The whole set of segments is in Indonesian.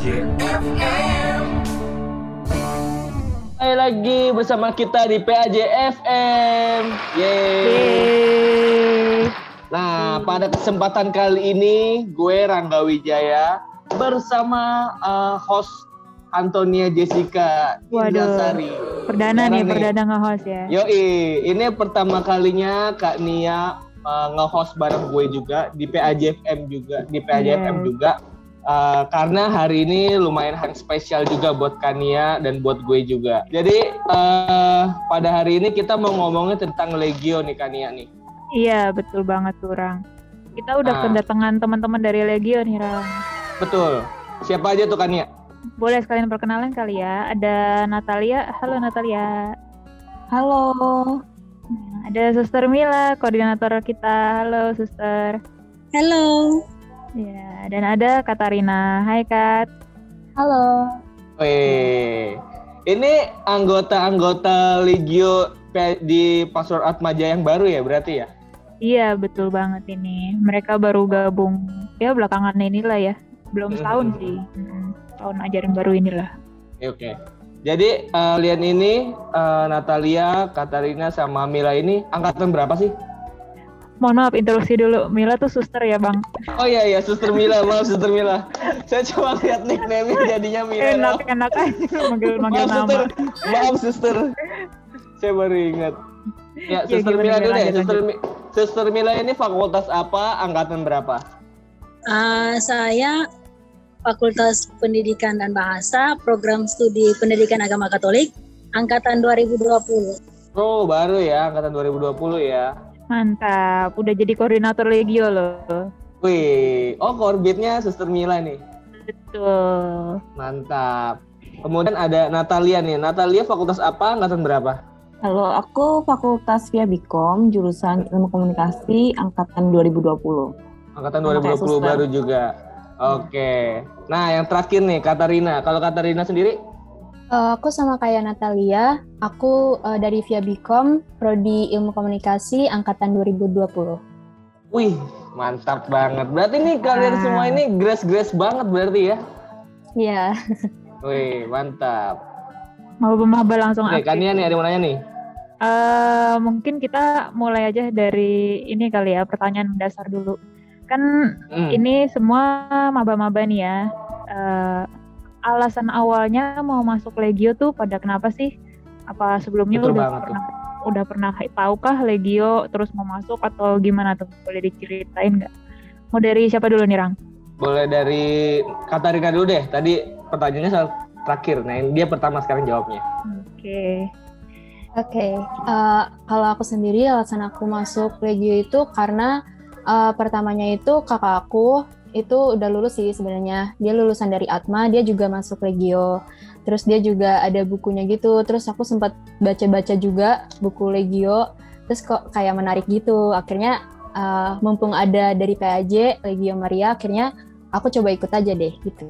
PAJFM. Kembali lagi bersama kita di PAJFM. Yeay. Yeay. Nah, pada kesempatan kali ini gue Rangga Wijaya bersama uh, host Antonia Jessica Waduh. Indasari. Perdana nih, perdana nge-host ya. Yoi, ini pertama kalinya Kak Nia uh, nge-host bareng gue juga di PAJFM juga, di PAJFM Yes. juga. Uh, karena hari ini lumayan hari spesial juga buat Kania dan buat gue juga. Jadi uh, pada hari ini kita mau ngomongin tentang Legio nih Kania nih. Iya, betul banget tuh, Rang. Kita udah Ah. kedatangan teman-teman dari Legio nih, Rang. Betul. Siapa aja tuh Kania? Boleh sekalian perkenalan kali ya. Ada Natalia. Halo Natalia. Halo, Nah, Ada Suster Mila, koordinator kita. Halo Suster. halo, Ya, dan ada Katarina. Hai Kat. halo. Weh, ini anggota-anggota Legio P- di Password Atmaja yang baru ya berarti ya? Iya, betul banget ini. Mereka baru gabung ya belakangan inilah ya. Belum setahun sih. Mm, Tahun ajaran baru inilah. Oke, Oke. Jadi eh, kalian ini eh, Natalia, Katarina sama Mila ini angkatan berapa sih? Mohon maaf interupsi dulu. Mila tuh suster ya, Bang. Oh iya iya, Suster Mila, maaf Suster Mila. Saya cuma lihat nickname-nya jadinya Mila. enak enak aja manggil-manggil maaf nama. Suster, maaf Suster. Saya baru ingat. Ya, Ya, Suster Mila dulu deh. Suster, Mi- Suster Mila ini fakultas apa? Angkatan berapa? Ah, saya Fakultas Pendidikan dan Bahasa, Program Studi Pendidikan Agama Katolik, Angkatan 2020. Oh, baru ya, angkatan 2020 ya. Mantap, udah jadi koordinator Legio loh. Wih, oh korbitnya Suster Mila nih. Betul. Mantap. Kemudian ada Natalia nih. Natalia fakultas apa? Angkatan berapa? Halo, aku Fakultas Via Bikom, jurusan Ilmu Komunikasi, angkatan 2020. Angkatan Sama kayak 2020 Suster. baru juga. Oke. Nah, yang terakhir nih Katarina. Kalau Katarina sendiri? Eh, aku sama kayak Natalia, aku eh, dari Via Bikom, Prodi Ilmu Komunikasi angkatan 2020. Wih, mantap banget. Berarti nih kalian Ah. semua ini grace-grace banget berarti ya? Iya. Wih, mantap. Maba-maba langsung Oke, aktif. Kania nih ada yang mau nanya nih. Eh, mungkin kita mulai aja dari ini kali ya, pertanyaan dasar dulu. Kan Hmm. ini semua maba-maba nih ya. Eh, alasan awalnya mau masuk Legio tuh pada kenapa sih? Apa sebelumnya Betul udah banget tuh. pernah udah pernah tahukah Legio terus mau masuk atau gimana tuh? Boleh diceritain nggak? Mau dari siapa dulu nih Rang? Boleh dari Katarina dulu deh. Tadi pertanyaannya soal terakhir. Nah, dia pertama sekarang jawabnya. Oke. Oke, eh, kalau aku sendiri alasan aku masuk Legio itu karena eh, pertamanya itu kakak aku itu udah lulus sih sebenarnya. Dia lulusan dari Atma, dia juga masuk Legio. Terus dia juga ada bukunya gitu. Terus aku sempat baca-baca juga buku Legio. Terus kok kayak menarik gitu. Akhirnya eh, mumpung ada dari PAJ Legio Maria, akhirnya aku coba ikut aja deh gitu.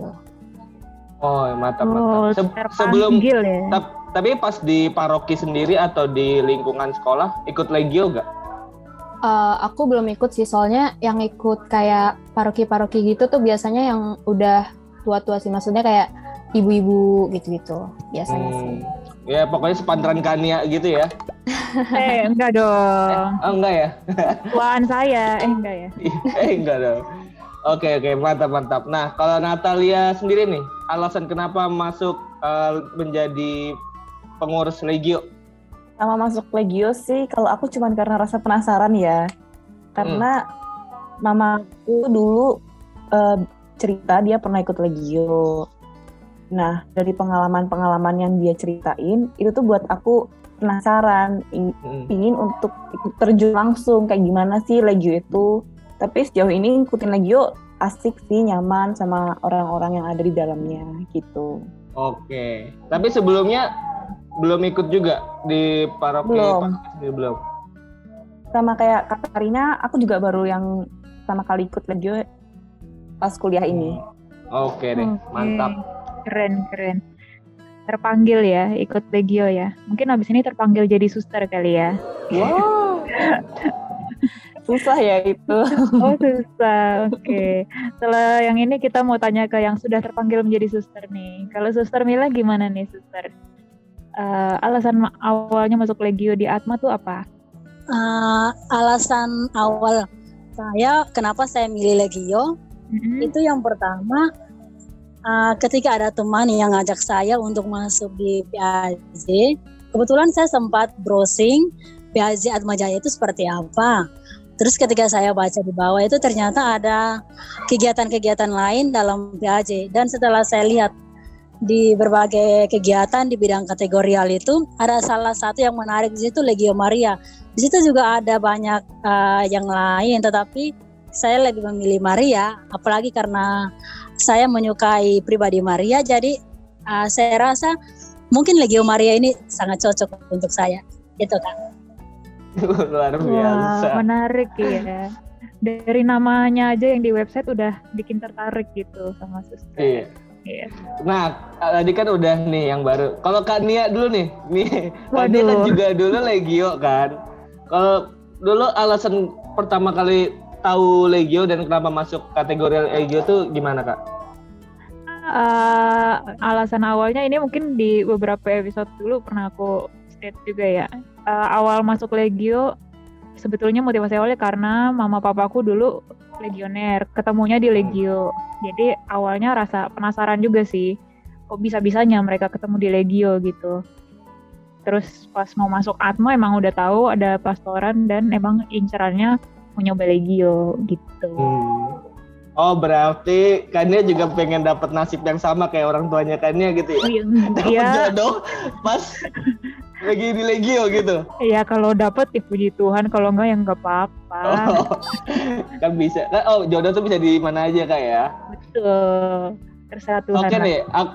Oh, mantap, Oh, mantap. Se- sebelum ya. Tap- tapi pas di paroki sendiri atau di lingkungan sekolah ikut legio gak? Eh, aku belum ikut sih, soalnya yang ikut kayak paroki-paroki gitu tuh biasanya yang udah tua-tua sih, maksudnya kayak ibu-ibu gitu-gitu biasanya sih. Hmm. Ya pokoknya sepantaran Kania gitu ya. Eh, enggak dong. Oh enggak ya? Tuaan saya. Eh, enggak ya. eh enggak dong. Oke oke mantap mantap. Nah kalau Natalia sendiri nih alasan kenapa masuk eh, menjadi pengurus legio? Sama masuk Legio sih, kalau aku cuman karena rasa penasaran ya. Karena mamaku dulu eh, cerita dia pernah ikut Legio. Nah, dari pengalaman-pengalaman yang dia ceritain, itu tuh buat aku penasaran, Hmm. ingin untuk ikut terjun langsung kayak gimana sih Legio itu. Tapi sejauh ini ngikutin Legio asik sih, nyaman sama orang-orang yang ada di dalamnya gitu. Oke. Tapi sebelumnya belum ikut juga di paroki Belum. paroki belum. Sama kayak Katarina, aku juga baru yang pertama kali ikut Legio pas kuliah ini. Oke deh, Oke. mantap. Keren, keren. Terpanggil ya, ikut Legio ya. Mungkin abis ini terpanggil jadi suster kali ya. Wow. susah ya itu. Oh susah, oke. Setelah yang ini kita mau tanya ke yang sudah terpanggil menjadi suster nih. Kalau suster Mila gimana nih suster? Uh, alasan awalnya masuk Legio di Atma tuh apa? Uh, alasan awal saya kenapa saya milih Legio mm-hmm. itu yang pertama uh, ketika ada teman yang ngajak saya untuk masuk di PAJ, kebetulan saya sempat browsing PAJ Atmajaya itu seperti apa. Terus ketika saya baca di bawah itu ternyata ada kegiatan-kegiatan lain dalam PAJ dan setelah saya lihat di berbagai kegiatan di bidang kategorial itu ada salah satu yang menarik di situ Legio Maria. Di situ juga ada banyak uh, yang lain tetapi saya lebih memilih Maria apalagi karena saya menyukai pribadi Maria jadi uh, saya rasa mungkin Legio Maria ini sangat cocok untuk saya. Itu kan. Luar biasa. Wah, menarik ya. Dari namanya aja yang di website udah bikin tertarik gitu sama suster. Iya. Iya. Nah, tadi kan udah nih yang baru. Kalau Kak Nia dulu nih, nih Kak Nia kan juga dulu Legio kan. Kalau dulu alasan pertama kali tahu Legio dan kenapa masuk kategori Legio tuh gimana Kak? Uh, alasan awalnya ini mungkin di beberapa episode dulu pernah aku state juga ya uh, awal masuk Legio sebetulnya motivasi awalnya karena mama papaku dulu legioner, ketemunya di Legio. Jadi awalnya rasa penasaran juga sih, kok bisa-bisanya mereka ketemu di Legio gitu. Terus pas mau masuk Atmo emang udah tahu ada pastoran dan emang incerannya mau nyoba Legio gitu. Hmm. Oh berarti Kania juga pengen dapat nasib yang sama kayak orang tuanya Kania gitu ya? Iya. iya. jodoh pas lagi di Legio gitu. Iya kalau dapat ya puji Tuhan, kalau enggak ya enggak apa-apa. Oh, kan bisa. Kan, oh jodoh tuh bisa di mana aja kak ya? Betul. Terserah Tuhan. Oke nih, aku,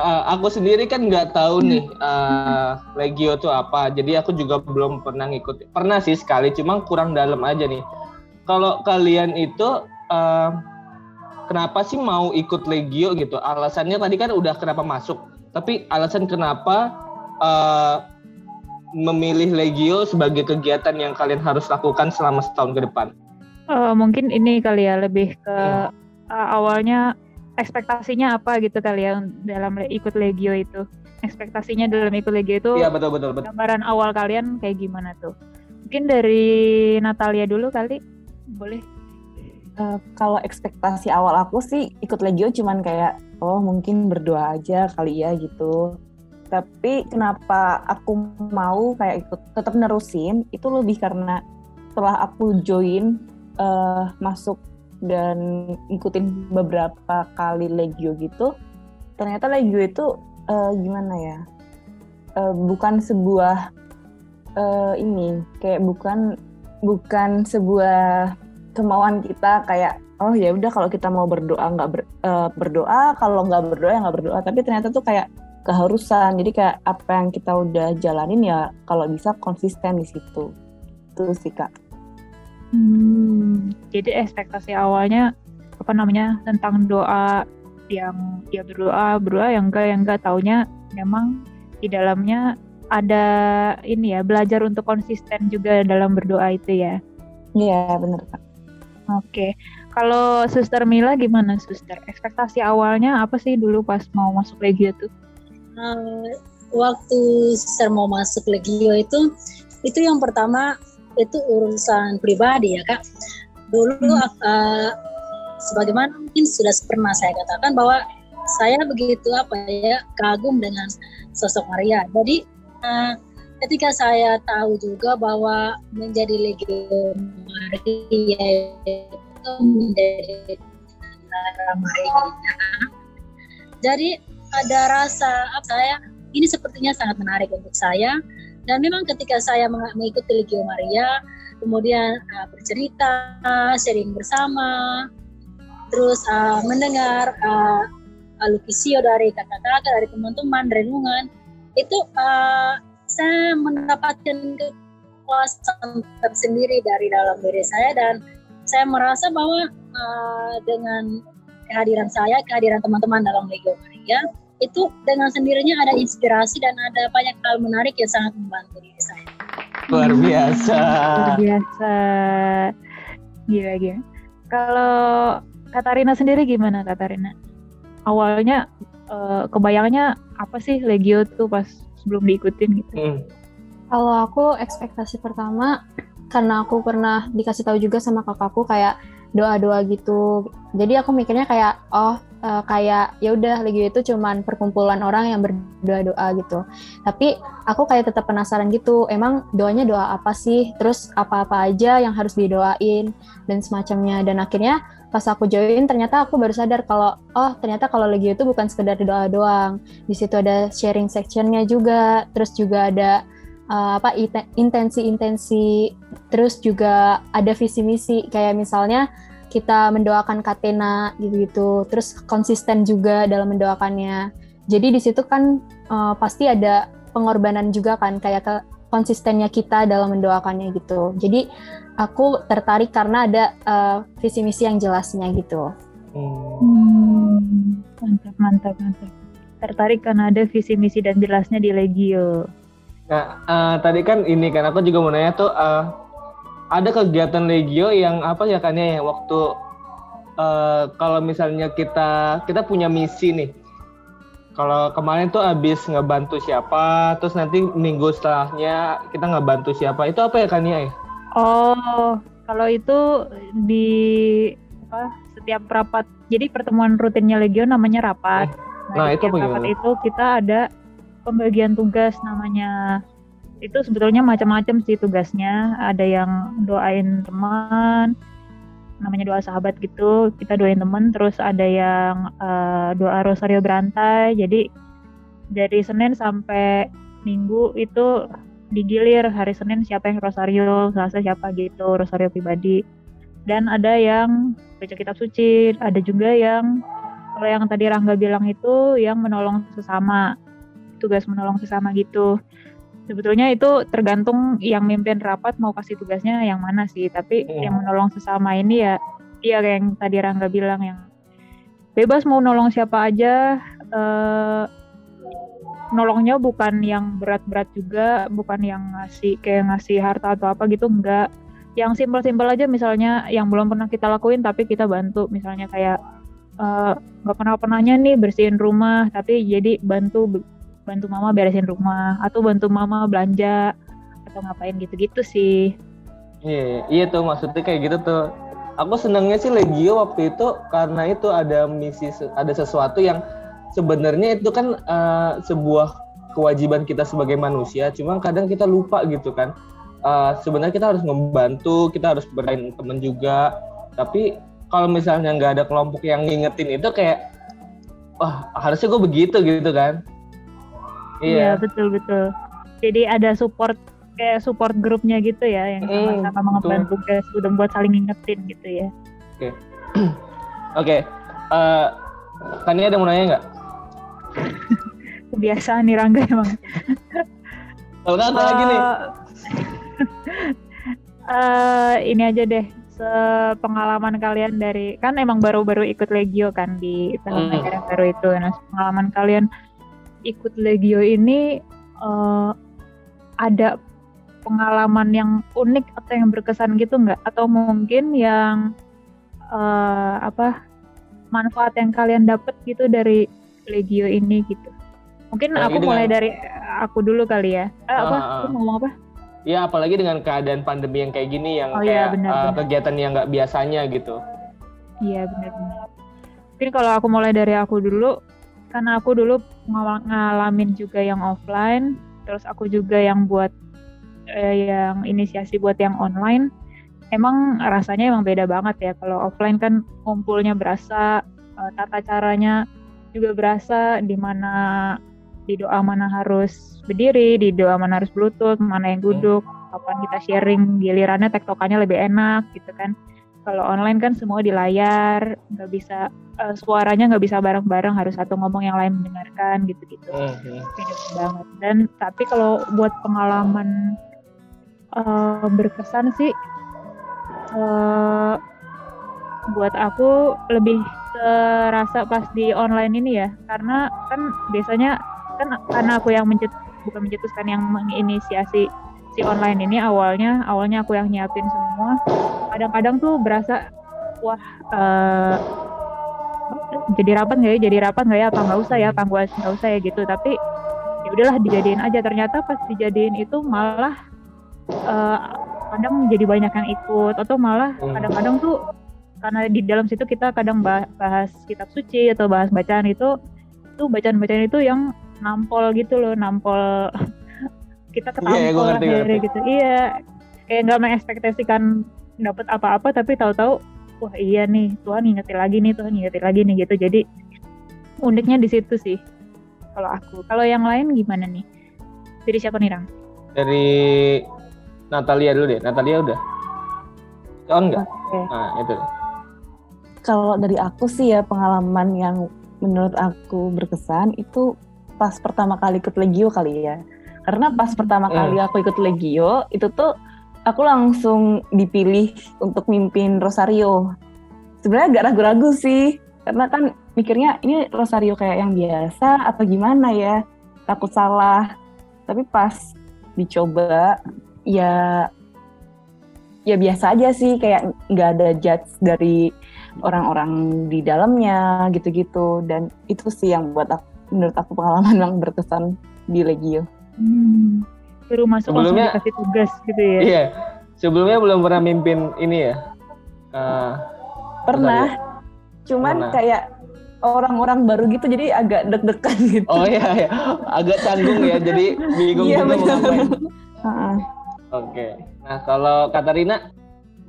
uh, aku sendiri kan nggak tahu nih uh, Legio tuh apa. Jadi aku juga belum pernah ngikut. Pernah sih sekali, cuma kurang dalam aja nih. Kalau kalian itu uh, kenapa sih mau ikut Legio gitu? Alasannya tadi kan udah kenapa masuk. Tapi alasan kenapa uh, memilih Legio sebagai kegiatan yang kalian harus lakukan selama setahun ke depan? Uh, mungkin ini kali ya lebih ke hmm. uh, awalnya ekspektasinya apa gitu kali ya dalam ikut Legio itu. Ekspektasinya dalam ikut Legio itu Iya betul betul betul. Gambaran awal kalian kayak gimana tuh? Mungkin dari Natalia dulu kali boleh. Uh, kalau ekspektasi awal aku sih ikut Legio cuman kayak oh mungkin berdoa aja kali ya gitu. Tapi kenapa aku mau kayak ikut tetap nerusin itu lebih karena setelah aku join uh, masuk dan ikutin beberapa kali legio gitu ternyata legio itu uh, gimana ya uh, bukan sebuah uh, ini kayak bukan bukan sebuah kemauan kita kayak oh ya udah kalau kita mau berdoa nggak ber, uh, berdoa kalau nggak berdoa ya nggak berdoa. Tapi ternyata tuh kayak keharusan. Jadi kayak apa yang kita udah jalanin ya kalau bisa konsisten di situ. Itu sih kak. Hmm, jadi ekspektasi awalnya apa namanya tentang doa yang ya berdoa berdoa yang enggak yang enggak taunya memang di dalamnya ada ini ya belajar untuk konsisten juga dalam berdoa itu ya. Iya benar kak oke. Kalau suster Mila gimana suster? Ekspektasi awalnya apa sih dulu pas mau masuk legio tuh? Uh, waktu saya mau masuk Legio itu itu yang pertama itu urusan pribadi ya kak. Dulu hmm. uh, sebagaimana mungkin sudah pernah saya katakan bahwa saya begitu apa ya kagum dengan sosok Maria. Jadi uh, ketika saya tahu juga bahwa menjadi Legio Maria itu menjadi Maria. Jadi ada rasa apa saya ini sepertinya sangat menarik untuk saya. Dan memang ketika saya mengikuti Legio Maria kemudian uh, bercerita sering bersama terus uh, mendengar uh, lukisio dari kakak-kakak dari teman-teman renungan itu uh, saya mendapatkan kepuasan tersendiri dari dalam diri saya dan saya merasa bahwa uh, dengan kehadiran saya, kehadiran teman-teman dalam Legio Maria, itu dengan sendirinya ada inspirasi dan ada banyak hal menarik yang sangat membantu diri saya. Luar biasa. Luar biasa. Gila gila. Kalau Katarina sendiri gimana Katarina? Awalnya eh, kebayangnya apa sih Legio tuh pas sebelum diikutin gitu? Hmm. Kalau aku ekspektasi pertama karena aku pernah dikasih tahu juga sama kakakku kayak doa-doa gitu. Jadi aku mikirnya kayak oh eh, kayak ya udah Legio itu cuman perkumpulan orang yang berdoa-doa gitu. Tapi aku kayak tetap penasaran gitu. Emang doanya doa apa sih? Terus apa-apa aja yang harus didoain dan semacamnya. Dan akhirnya pas aku join ternyata aku baru sadar kalau oh ternyata kalau Legio itu bukan sekedar doa doang. Di situ ada sharing sectionnya juga. Terus juga ada uh, apa intensi-intensi terus juga ada visi misi kayak misalnya kita mendoakan Katena gitu-gitu terus konsisten juga dalam mendoakannya jadi di situ kan uh, pasti ada pengorbanan juga kan kayak ke konsistennya kita dalam mendoakannya gitu jadi aku tertarik karena ada uh, visi misi yang jelasnya gitu Hmm. Mantap mantap mantap. Tertarik karena ada visi misi dan jelasnya di Legio. Nah, eh, tadi kan ini kan aku juga mau nanya tuh eh, ada kegiatan Legio yang apa ya kan ya yang waktu eh, kalau misalnya kita kita punya misi nih. Kalau kemarin tuh abis ngebantu siapa, terus nanti minggu setelahnya kita ngebantu siapa, itu apa ya kan ya? Oh, kalau itu di apa setiap rapat. Jadi pertemuan rutinnya Legio namanya rapat. Nah, di itu apa rapat itu kita ada pembagian tugas namanya. Itu sebetulnya macam-macam sih tugasnya. Ada yang doain teman, namanya doa sahabat gitu. Kita doain teman. Terus ada yang eh, doa rosario berantai. Jadi dari Senin sampai Minggu itu digilir hari Senin siapa yang rosario, Selasa siapa gitu, rosario pribadi. Dan ada yang baca kitab suci, ada juga yang kalau yang tadi Rangga bilang itu yang menolong sesama, tugas menolong sesama gitu. Sebetulnya itu tergantung yang mimpin rapat mau kasih tugasnya yang mana sih, tapi Hmm. yang menolong sesama ini ya, iya kayak yang tadi Rangga bilang yang bebas mau nolong siapa aja, eh, nolongnya bukan yang berat-berat juga, bukan yang ngasih kayak ngasih harta atau apa gitu, enggak. Yang simpel-simpel aja misalnya yang belum pernah kita lakuin tapi kita bantu, misalnya kayak eh, nggak pernah pernahnya nih bersihin rumah, tapi jadi bantu bantu mama beresin rumah atau bantu mama belanja atau ngapain gitu-gitu sih. Iya, iya tuh maksudnya kayak gitu tuh. Aku senangnya sih Legio waktu itu karena itu ada misi, ada sesuatu yang sebenarnya itu kan eh, sebuah kewajiban kita sebagai manusia. Cuma kadang kita lupa gitu kan. Eh, sebenarnya kita harus membantu, kita harus berain temen juga. Tapi kalau misalnya nggak ada kelompok yang ngingetin itu kayak, wah harusnya gue begitu gitu kan. Iya Iya. betul betul. Jadi ada support kayak support grupnya gitu ya yang Hmm, sama-sama mengemban tugas udah buat saling ngingetin gitu ya. Oke. Eh, Tania ada mau nanya nggak? Kebiasaan nih Rangga emang. Kalau nggak ada lagi nih. Eh, ini aja deh sepengalaman kalian dari kan emang baru-baru ikut Legio kan di tahun Hmm. ajaran baru itu. Nah, pengalaman kalian ikut Legio ini eh, ada pengalaman yang unik atau yang berkesan gitu nggak? Atau mungkin yang eh, apa manfaat yang kalian dapat gitu dari Legio ini gitu? Mungkin Apalagi aku mulai dengan- dari aku dulu kali ya. Eh, apa? Ah, ah. Lu mau ngomong apa? Ya apalagi dengan keadaan pandemi yang kayak gini yang Oh iya, kayak benar, uh, benar. kegiatan yang nggak biasanya gitu. Iya benar-benar. Mungkin kalau aku mulai dari aku dulu, karena aku dulu ngala- ngalamin juga yang offline, terus aku juga yang buat eh, yang inisiasi buat yang online. Emang rasanya emang beda banget ya. Kalau offline kan kumpulnya berasa, eh, tata caranya juga berasa, di mana di doa mana harus berdiri, di doa mana harus bluetooth, mana yang duduk, kapan kita sharing, gilirannya tektokannya lebih enak gitu kan. Kalau online kan semua di layar nggak bisa eh, suaranya nggak bisa bareng-bareng harus satu ngomong yang lain mendengarkan gitu-gitu. Mhm. beda banget. Dan tapi kalau buat pengalaman eh, berkesan sih eh, buat aku lebih terasa pas di online ini ya. Karena kan biasanya kan karena aku yang mencet bukan mencetuskan yang menginisiasi si online ini awalnya awalnya aku yang nyiapin semua. Kadang-kadang tuh berasa wah eh, jadi rapat nggak ya? Jadi rapat nggak ya? Apa nggak usah ya? Apa nggak usah ya? Gitu. Tapi ya udahlah dijadiin aja. Ternyata pas dijadiin itu malah eh, kadang jadi banyak yang ikut atau malah Hmm. kadang-kadang tuh karena di dalam situ kita kadang bah- bahas kitab suci atau bahas bacaan itu itu bacaan-bacaan itu yang nampol gitu loh nampol kita Iya, ketampol ngerti, akhirnya ngerti. gitu iya kayak nggak mengekspektasikan dapat apa-apa tapi tahu-tahu wah iya nih Tuhan ngingetin lagi nih Tuhan ngingetin lagi nih gitu jadi uniknya di situ sih kalau aku kalau yang lain gimana nih dari siapa nih Rang? Dari Natalia dulu deh. Natalia udah. On nggak? Oke. Nah, itu. Kalau dari aku sih ya pengalaman yang menurut aku berkesan itu pas pertama kali ikut Legio kali ya. Karena pas pertama Hmm. kali aku ikut Legio itu tuh aku langsung dipilih untuk mimpin Rosario. Sebenarnya agak ragu-ragu sih karena kan mikirnya ini Rosario kayak yang biasa atau gimana ya takut salah. Tapi pas dicoba ya ya biasa aja sih kayak nggak ada judge dari orang-orang di dalamnya gitu-gitu dan itu sih yang buat aku, menurut aku pengalaman yang berkesan di Legio. Hmm. Suruh masuk Sebelumnya- langsung dikasih tugas gitu ya. Iya. Sebelumnya belum pernah mimpin ini ya. Eh, Pernah, cuman Pernah. kayak orang-orang baru gitu jadi agak deg-degan gitu. oh iya, iya. Agak canggung ya. Jadi bingung Iya, juga mau benar. ngapain. Heeh. Oke. Nah, kalau Katarina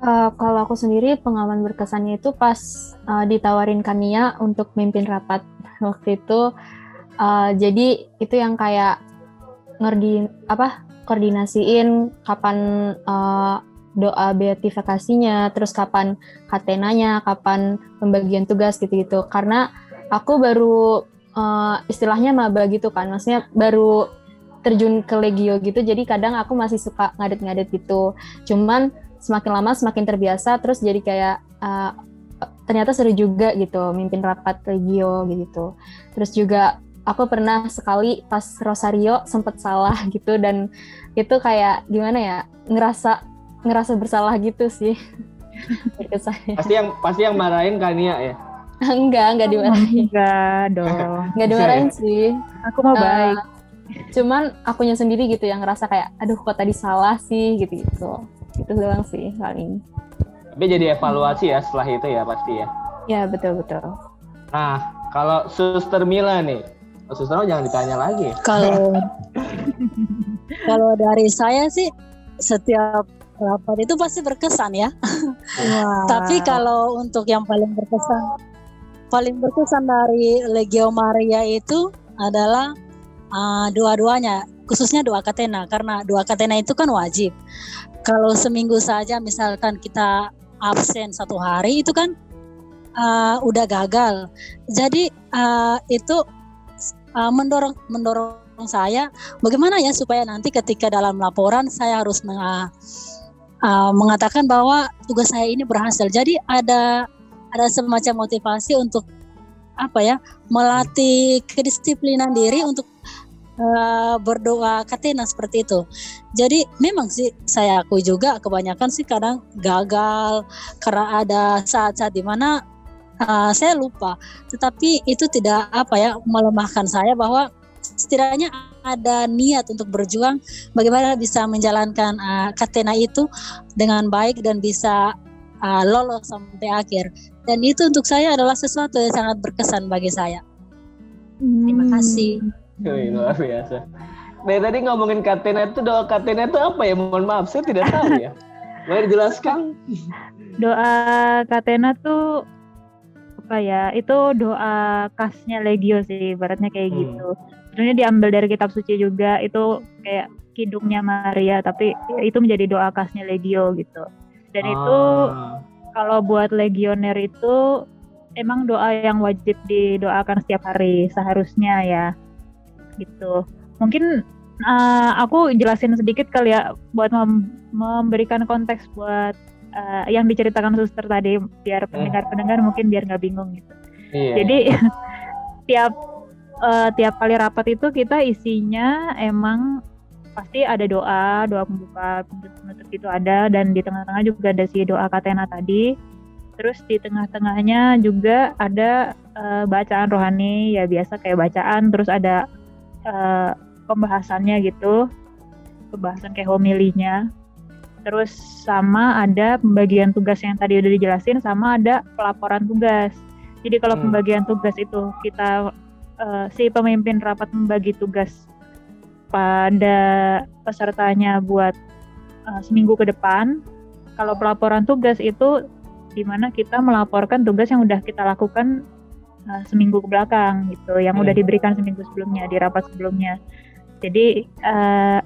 Eh, kalau aku sendiri pengalaman berkesannya itu pas eh, ditawarin Kania untuk mimpin rapat waktu itu. eh, jadi itu yang kayak ngerdi apa koordinasiin kapan eh, doa beatifikasinya, terus kapan katenanya, kapan pembagian tugas gitu-gitu. Karena aku baru eh, istilahnya maba gitu kan, maksudnya baru terjun ke legio gitu, jadi kadang aku masih suka ngadet-ngadet gitu. Cuman semakin lama semakin terbiasa terus jadi kayak uh, ternyata seru juga gitu mimpin rapat legio gitu. Terus juga aku pernah sekali pas rosario sempet salah gitu dan itu kayak gimana ya ngerasa ngerasa bersalah gitu sih. Berkesannya pasti yang pasti yang marahin Kania ya. enggak enggak dimarahin. Enggak dong. enggak dimarahin sih. Aku mau Eh, baik. cuman akunya sendiri gitu yang ngerasa kayak aduh kok tadi salah sih? gitu gitu itu doang sih paling Tapi jadi evaluasi ya setelah itu ya pasti ya. ya betul betul Nah, kalau Suster Mila nih. Oh, Suster Mila jangan ditanya lagi. Kalau kalau dari saya sih setiap rapat itu pasti berkesan ya. Tapi kalau untuk yang paling berkesan, paling berkesan dari Legio Maria itu adalah uh, dua-duanya, khususnya doa katena karena doa katena itu kan wajib. Kalau seminggu saja misalkan kita absen satu hari itu kan uh, udah gagal. Jadi uh, itu uh, mendorong mendorong saya bagaimana ya supaya nanti ketika dalam laporan saya harus meng- uh, mengatakan bahwa tugas saya ini berhasil. Jadi ada ada semacam motivasi untuk apa ya melatih kedisiplinan diri untuk uh, berdoa katena seperti itu. Jadi memang sih saya akui juga kebanyakan sih kadang gagal karena ada saat-saat di mana uh, saya lupa. Tetapi itu tidak apa ya melemahkan saya bahwa setidaknya ada niat untuk berjuang bagaimana bisa menjalankan uh, katena itu dengan baik dan bisa uh, lolos sampai akhir. Dan itu untuk saya adalah sesuatu yang sangat berkesan bagi saya. Terima Hmm. Wih, luar biasa. Dari tadi ngomongin katena itu doa katena itu apa ya? Mohon maaf, saya tidak tahu ya. Boleh dijelaskan? Doa Katena tuh apa ya? Itu doa khasnya Legio sih, ibaratnya kayak Hmm. gitu. Sebenarnya diambil dari kitab suci juga, itu kayak kidungnya Maria, tapi ya itu menjadi doa khasnya Legio gitu. Dan itu Ah. kalau buat legioner itu emang doa yang wajib didoakan setiap hari seharusnya ya gitu mungkin uh, aku jelasin sedikit kali ya buat mem- memberikan konteks buat uh, yang diceritakan suster tadi biar pendengar-pendengar mungkin biar nggak bingung gitu Iya. jadi tiap uh, tiap kali rapat itu kita isinya emang pasti ada doa, doa pembuka, penutup itu ada dan di tengah-tengah juga ada si doa katena tadi. Terus di tengah-tengahnya juga ada uh, bacaan rohani ya biasa kayak bacaan terus ada uh, pembahasannya gitu. Pembahasan kayak homilinya. Terus sama ada pembagian tugas yang tadi udah dijelasin sama ada pelaporan tugas. Jadi kalau hmm. pembagian tugas itu kita uh, si pemimpin rapat membagi tugas pada pesertanya buat uh, seminggu ke depan. Kalau pelaporan tugas itu di mana kita melaporkan tugas yang udah kita lakukan uh, seminggu ke belakang gitu, yang hmm. udah diberikan seminggu sebelumnya di rapat sebelumnya. Jadi uh,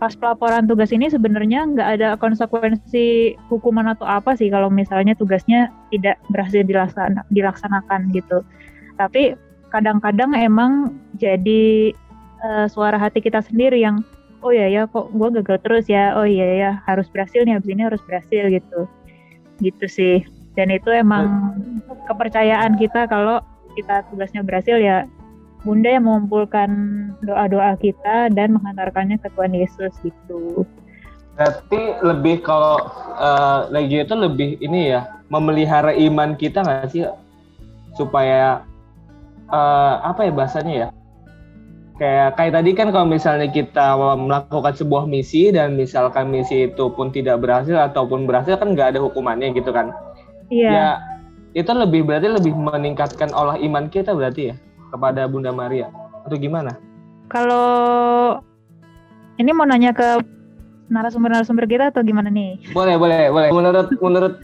pas pelaporan tugas ini sebenarnya nggak ada konsekuensi hukuman atau apa sih kalau misalnya tugasnya tidak berhasil dilaksana, dilaksanakan gitu. Tapi kadang-kadang emang jadi uh, suara hati kita sendiri yang oh ya ya kok gue gagal terus ya oh iya ya harus berhasil nih abis ini harus berhasil gitu gitu sih dan itu emang kepercayaan kita kalau kita tugasnya berhasil ya Bunda yang mengumpulkan doa-doa kita dan mengantarkannya ke Tuhan Yesus gitu. Berarti lebih kalau uh, lagi itu lebih ini ya memelihara iman kita nggak sih supaya uh, apa ya bahasanya ya kayak kayak tadi kan kalau misalnya kita melakukan sebuah misi dan misalkan misi itu pun tidak berhasil ataupun berhasil kan nggak ada hukumannya gitu kan iya ya itu lebih berarti lebih meningkatkan olah iman kita berarti ya kepada Bunda Maria atau gimana kalau ini mau nanya ke narasumber-narasumber kita atau gimana nih boleh boleh boleh menurut menurut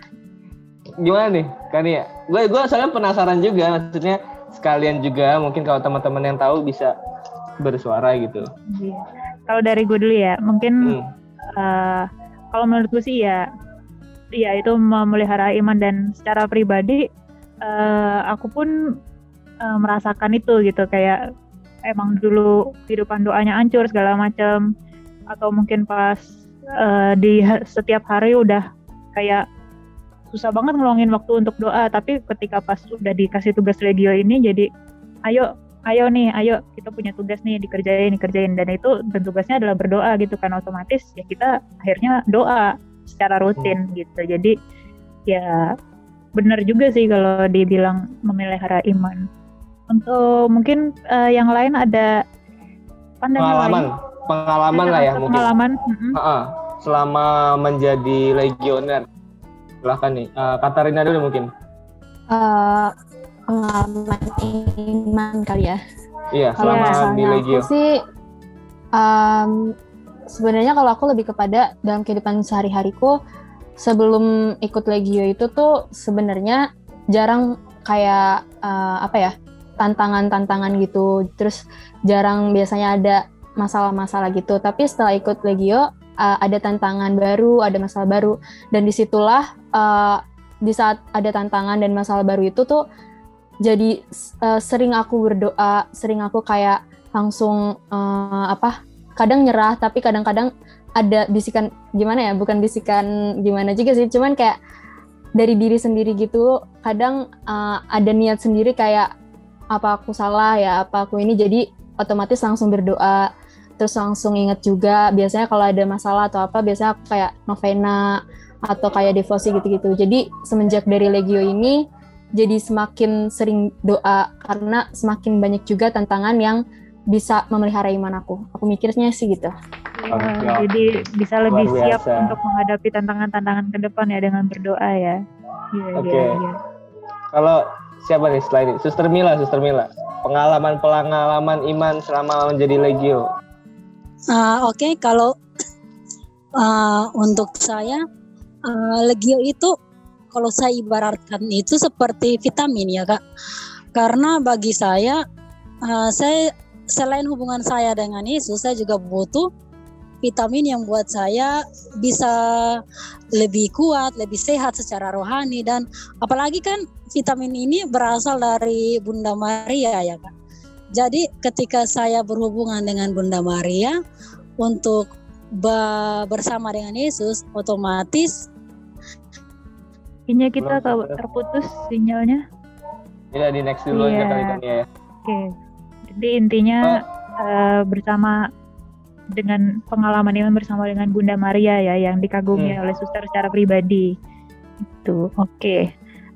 gimana nih kan ya gue gue soalnya penasaran juga maksudnya sekalian juga mungkin kalau teman-teman yang tahu bisa bersuara gitu. Iya. Kalau dari gue dulu ya, mungkin hmm. uh, kalau menurut gue sih ya, ya itu memelihara iman dan secara pribadi uh, aku pun uh, merasakan itu gitu. Kayak emang dulu kehidupan doanya hancur segala macam atau mungkin pas uh, di setiap hari udah kayak susah banget ngeluangin waktu untuk doa. Tapi ketika pas udah dikasih tugas legio ini jadi ayo ayo nih, ayo kita punya tugas nih dikerjain, dikerjain. Dan itu dan tugasnya adalah berdoa gitu kan. Otomatis ya kita akhirnya doa secara rutin hmm. gitu. Jadi ya benar juga sih kalau dibilang memelihara iman. Untuk mungkin uh, yang lain ada pandangan pengalaman, lain. Pengalaman lah ya mungkin. Pengalaman. Uh -uh. Selama menjadi legioner. Silahkan nih, uh, Katarina dulu mungkin. Uh, pengalaman iman kali ya. Iya, selama ya, di Legio. Aku sih um, sebenarnya kalau aku lebih kepada dalam kehidupan sehari-hariku sebelum ikut Legio itu tuh sebenarnya jarang kayak uh, apa ya tantangan-tantangan gitu. Terus jarang biasanya ada masalah-masalah gitu. Tapi setelah ikut Legio uh, ada tantangan baru ada masalah baru. Dan di situlah uh, di saat ada tantangan dan masalah baru itu tuh jadi uh, sering aku berdoa sering aku kayak langsung uh, apa kadang nyerah tapi kadang-kadang ada bisikan gimana ya bukan bisikan gimana juga sih cuman kayak dari diri sendiri gitu kadang uh, ada niat sendiri kayak apa aku salah ya apa aku ini? Jadi otomatis langsung berdoa terus langsung inget juga biasanya kalau ada masalah atau apa biasanya aku kayak novena atau kayak devosi gitu-gitu. Jadi semenjak dari legio ini jadi semakin sering doa karena semakin banyak juga tantangan yang bisa memelihara iman aku. Aku mikirnya sih gitu. Ya, jadi bisa lebih siap untuk menghadapi tantangan-tantangan ke depan ya dengan berdoa ya. Iya, Oke. Okay. Ya, ya. Kalau siapa nih selain ini? Suster Mila, Suster Mila. Pengalaman pengalaman iman selama menjadi legio. Uh, Oke, okay. kalau uh, untuk saya uh, legio itu kalau saya ibaratkan itu seperti vitamin ya kak karena bagi saya uh, saya selain hubungan saya dengan Yesus saya juga butuh vitamin yang buat saya bisa lebih kuat, lebih sehat secara rohani dan apalagi kan vitamin ini berasal dari Bunda Maria ya kak. Jadi ketika saya berhubungan dengan Bunda Maria untuk bersama dengan Yesus, otomatis Kayaknya kita terputus sinyalnya. Iya di next dulu yeah. aja kali kan ya. Oke. Okay. Jadi intinya oh. uh, bersama dengan pengalaman Iman bersama dengan Bunda Maria ya yang dikagumi Hmm. oleh suster secara pribadi. Itu oke.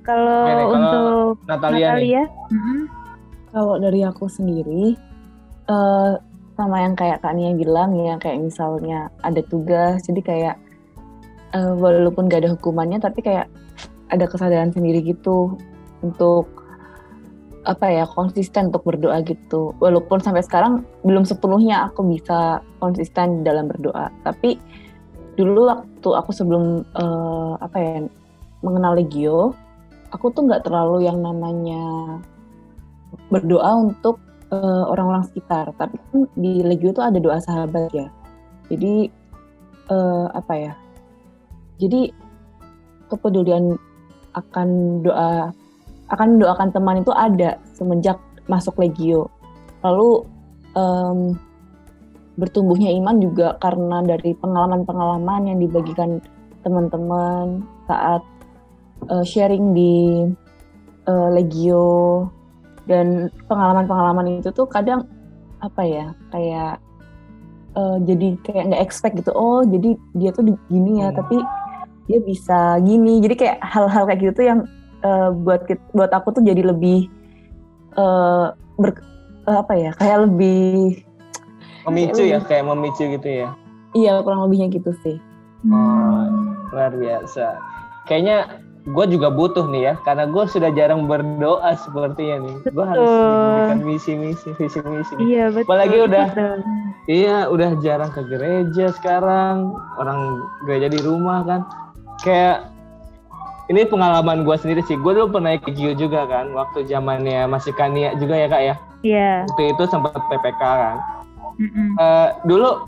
Kalau deh, kalau untuk Natalia. Natalia, mm-mm. Kalau dari aku sendiri, eh sama yang kayak Kak Nia bilang ya, kayak misalnya ada tugas, jadi kayak eh, walaupun gak ada hukumannya, tapi kayak ada kesadaran sendiri gitu untuk apa ya konsisten untuk berdoa gitu. Walaupun sampai sekarang belum sepenuhnya aku bisa konsisten dalam berdoa, tapi dulu waktu aku sebelum eh, apa ya mengenal Legio, aku tuh nggak terlalu yang namanya berdoa untuk eh, orang-orang sekitar. Tapi kan di Legio tuh ada doa sahabat ya. Jadi eh, apa ya? Jadi kepedulian akan doa akan mendoakan teman itu ada semenjak masuk Legio. Lalu em, bertumbuhnya iman juga karena dari pengalaman-pengalaman yang dibagikan teman-teman saat eh, sharing di eh, Legio dan pengalaman-pengalaman itu tuh kadang apa ya kayak eh, jadi kayak nggak expect gitu oh jadi dia tuh gini ya Hmm. tapi dia bisa gini jadi kayak hal-hal kayak gitu tuh yang eh, buat buat aku tuh jadi lebih eh, ber- eh, apa ya kayak lebih Memicu ya, kayak memicu gitu ya. iya kurang lebihnya gitu sih Oh, luar biasa. Kayaknya gue juga butuh nih ya, karena gue sudah jarang berdoa sepertinya nih. Gue harus memberikan misi-misi, visi-misi. Iya betul. Apalagi udah- betul. Iya, udah jarang ke gereja sekarang. Orang gereja di rumah kan. Kayak ini pengalaman gue sendiri sih. Gue dulu pernah ke Gio juga kan, waktu zamannya masih Kania juga ya kak ya. Iya. Waktu itu sempat PPK kan. mm-mm. Eh, dulu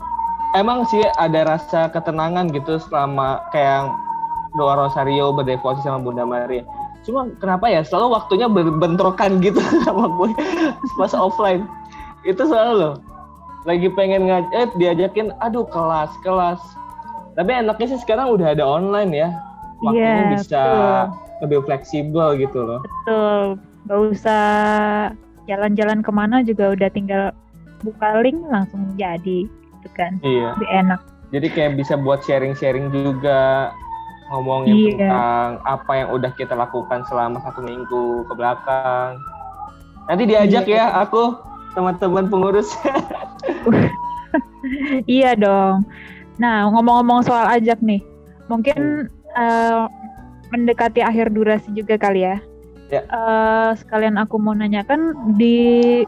emang sih ada rasa ketenangan gitu selama kayak doa rosario berdevosi sama Bunda Maria. Cuma kenapa ya selalu waktunya berbentrokan gitu sama gue pas offline. Itu selalu loh. Lagi pengen ngaj eh, diajakin aduh kelas kelas. Tapi enaknya sih sekarang udah ada online ya. Waktunya Iya, bisa lebih fleksibel gitu loh. Betul. Gak usah jalan-jalan ke mana juga udah tinggal buka link langsung jadi gitu kan. Iya. Lebih enak. Jadi kayak bisa buat sharing-sharing juga ngomongin Iya. tentang apa yang udah kita lakukan selama satu minggu ke belakang. Nanti diajak Iya. ya aku teman-teman pengurus. iya dong. Nah, ngomong-ngomong soal ajak nih. Mungkin eh, mendekati akhir durasi juga kali ya. Ya. Eh, sekalian aku mau nanyakan di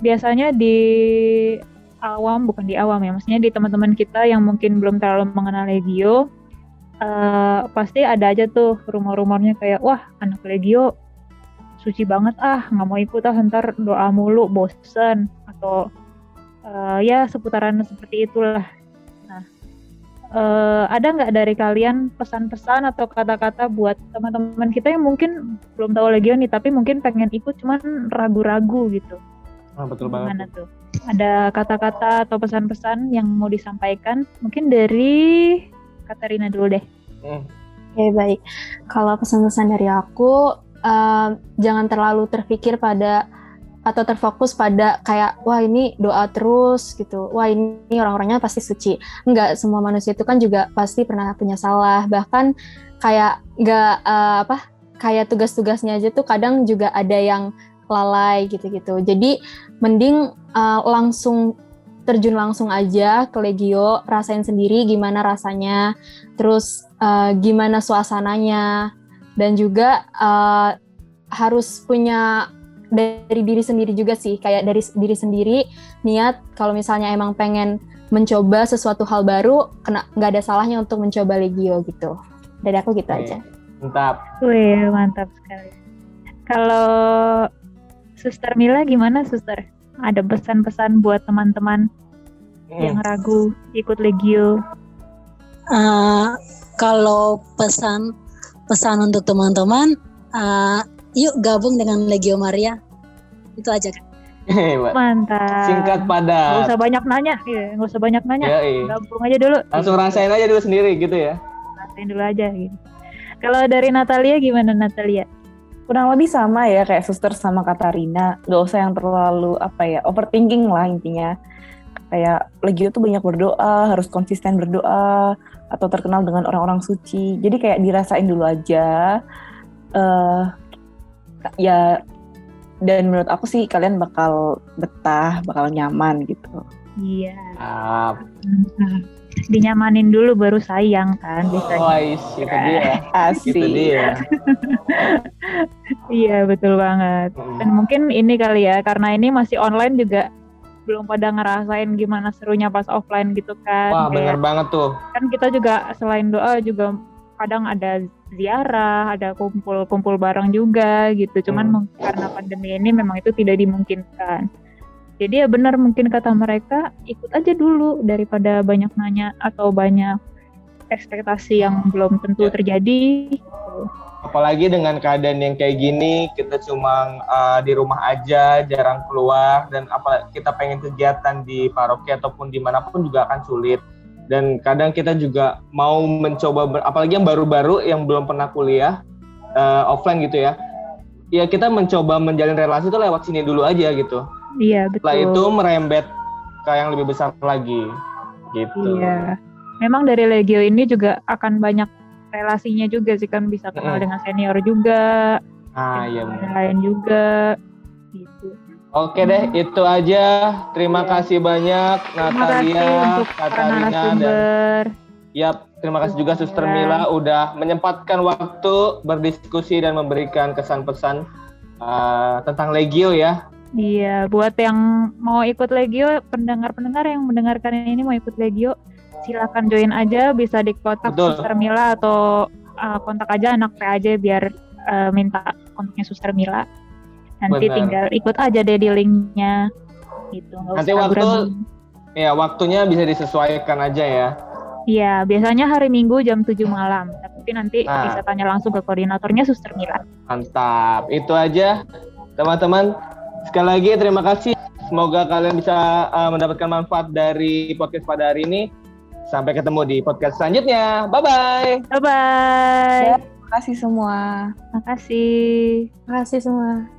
biasanya di awam bukan di awam ya, maksudnya di teman-teman kita yang mungkin belum terlalu mengenal Legio eh, pasti ada aja tuh rumor-rumornya kayak wah anak Legio suci banget ah nggak mau ikut ah ntar doa mulu bosen atau eh, ya seputaran seperti itulah. Eh, ada nggak dari kalian pesan-pesan atau kata-kata buat teman-teman kita yang mungkin belum tahu Legion nih, tapi mungkin pengen ikut cuman ragu-ragu gitu. Ah, betul Gimana tuh? Ada kata-kata atau pesan-pesan yang mau disampaikan? Mungkin dari Katarina dulu deh. Hmm. Oke baik. Kalau pesan-pesan dari aku, eh, jangan terlalu terpikir pada atau terfokus pada kayak wah ini doa terus gitu. Wah ini orang-orangnya pasti suci. Enggak, semua manusia itu kan juga pasti pernah punya salah. Bahkan kayak nggak eh, apa kayak tugas-tugasnya aja tuh kadang juga ada yang lalai gitu-gitu. Jadi mending eh, langsung terjun langsung aja ke Legio, rasain sendiri gimana rasanya, terus eh, gimana suasananya, dan juga eh, harus punya dari diri sendiri juga sih, kayak dari diri sendiri niat kalau misalnya emang pengen mencoba sesuatu hal baru, kena nggak ada salahnya untuk mencoba Legio gitu. Dari aku gitu Oke. aja. Mantap. Wih, mantap sekali. Kalau Suster Mila gimana, Suster? Ada pesan-pesan buat teman-teman Hmm. yang ragu ikut Legio? Eh, kalau pesan pesan untuk teman-teman, eh, yuk gabung dengan Legio Maria. Itu aja kan. Mantap. Singkat Nggak padat. usah banyak nanya, ya, nggak usah banyak nanya. Yoi. Gabung aja dulu. Langsung rasain aja dulu sendiri gitu ya. Rasain dulu aja. Gitu. Kalau dari Natalia gimana Natalia? kurang lebih sama ya kayak suster sama Katarina nggak usah yang terlalu apa ya overthinking lah intinya kayak Legio tuh banyak berdoa, harus konsisten berdoa atau terkenal dengan orang-orang suci. Jadi kayak dirasain dulu aja. eh ya dan menurut aku sih kalian bakal betah, bakal nyaman gitu. Iya. Ah, Nah, dinyamanin dulu baru sayang kan biasanya. oh, is, itu dia. Asik. Itu dia. Iya betul banget. Dan Mm. mungkin ini kali ya karena ini masih online juga belum pada ngerasain gimana serunya pas offline gitu kan. Wah, Kayak bener banget tuh. kan kita juga selain doa juga kadang ada ziarah, ada kumpul-kumpul bareng juga gitu. Cuman Hmm. karena pandemi ini memang itu tidak dimungkinkan. Jadi ya benar mungkin kata mereka ikut aja dulu daripada banyak nanya atau banyak ekspektasi yang belum tentu Ya. terjadi. Apalagi dengan keadaan yang kayak gini, kita cuma uh, di rumah aja, jarang keluar, dan apa kita pengen kegiatan di paroki ataupun di mana pun juga akan sulit. Dan kadang kita juga mau mencoba, ber- apalagi yang baru-baru yang belum pernah kuliah uh, offline gitu ya. Ya kita mencoba menjalin relasi itu lewat sini dulu aja gitu. Iya betul. Setelah itu merembet ke yang lebih besar lagi, gitu. Iya. Memang dari Legio ini juga akan banyak relasinya juga sih kan bisa kenal Mm-mm. dengan senior juga, Ah iya. benar. lain juga gitu. Oke deh, itu aja. Terima Iya. kasih banyak Natalia, Katarina, dan. Yap, terima kasih juga Suster Iya. Mila udah menyempatkan waktu berdiskusi dan memberikan kesan pesan uh, tentang Legio ya. Iya, buat yang mau ikut Legio, pendengar-pendengar yang mendengarkan ini mau ikut Legio, silakan join aja, bisa di kontak Betul. Suster Mila atau uh, kontak aja anak PAJ biar uh, minta kontaknya Suster Mila. Nanti Benar. tinggal ikut aja deh di linknya. Gitu. nggak Nanti usah waktu- ragu-ragu. Ya, waktunya bisa disesuaikan aja ya. Iya, biasanya hari Minggu jam 7 malam. Tapi nanti Nah. bisa tanya langsung ke koordinatornya Suster Mila. Mantap. Itu aja teman-teman. Sekali lagi terima kasih. Semoga kalian bisa uh, mendapatkan manfaat dari podcast pada hari ini. Sampai ketemu di podcast selanjutnya. Bye-bye. Bye-bye. Terima kasih semua. Makasih. Makasih semua.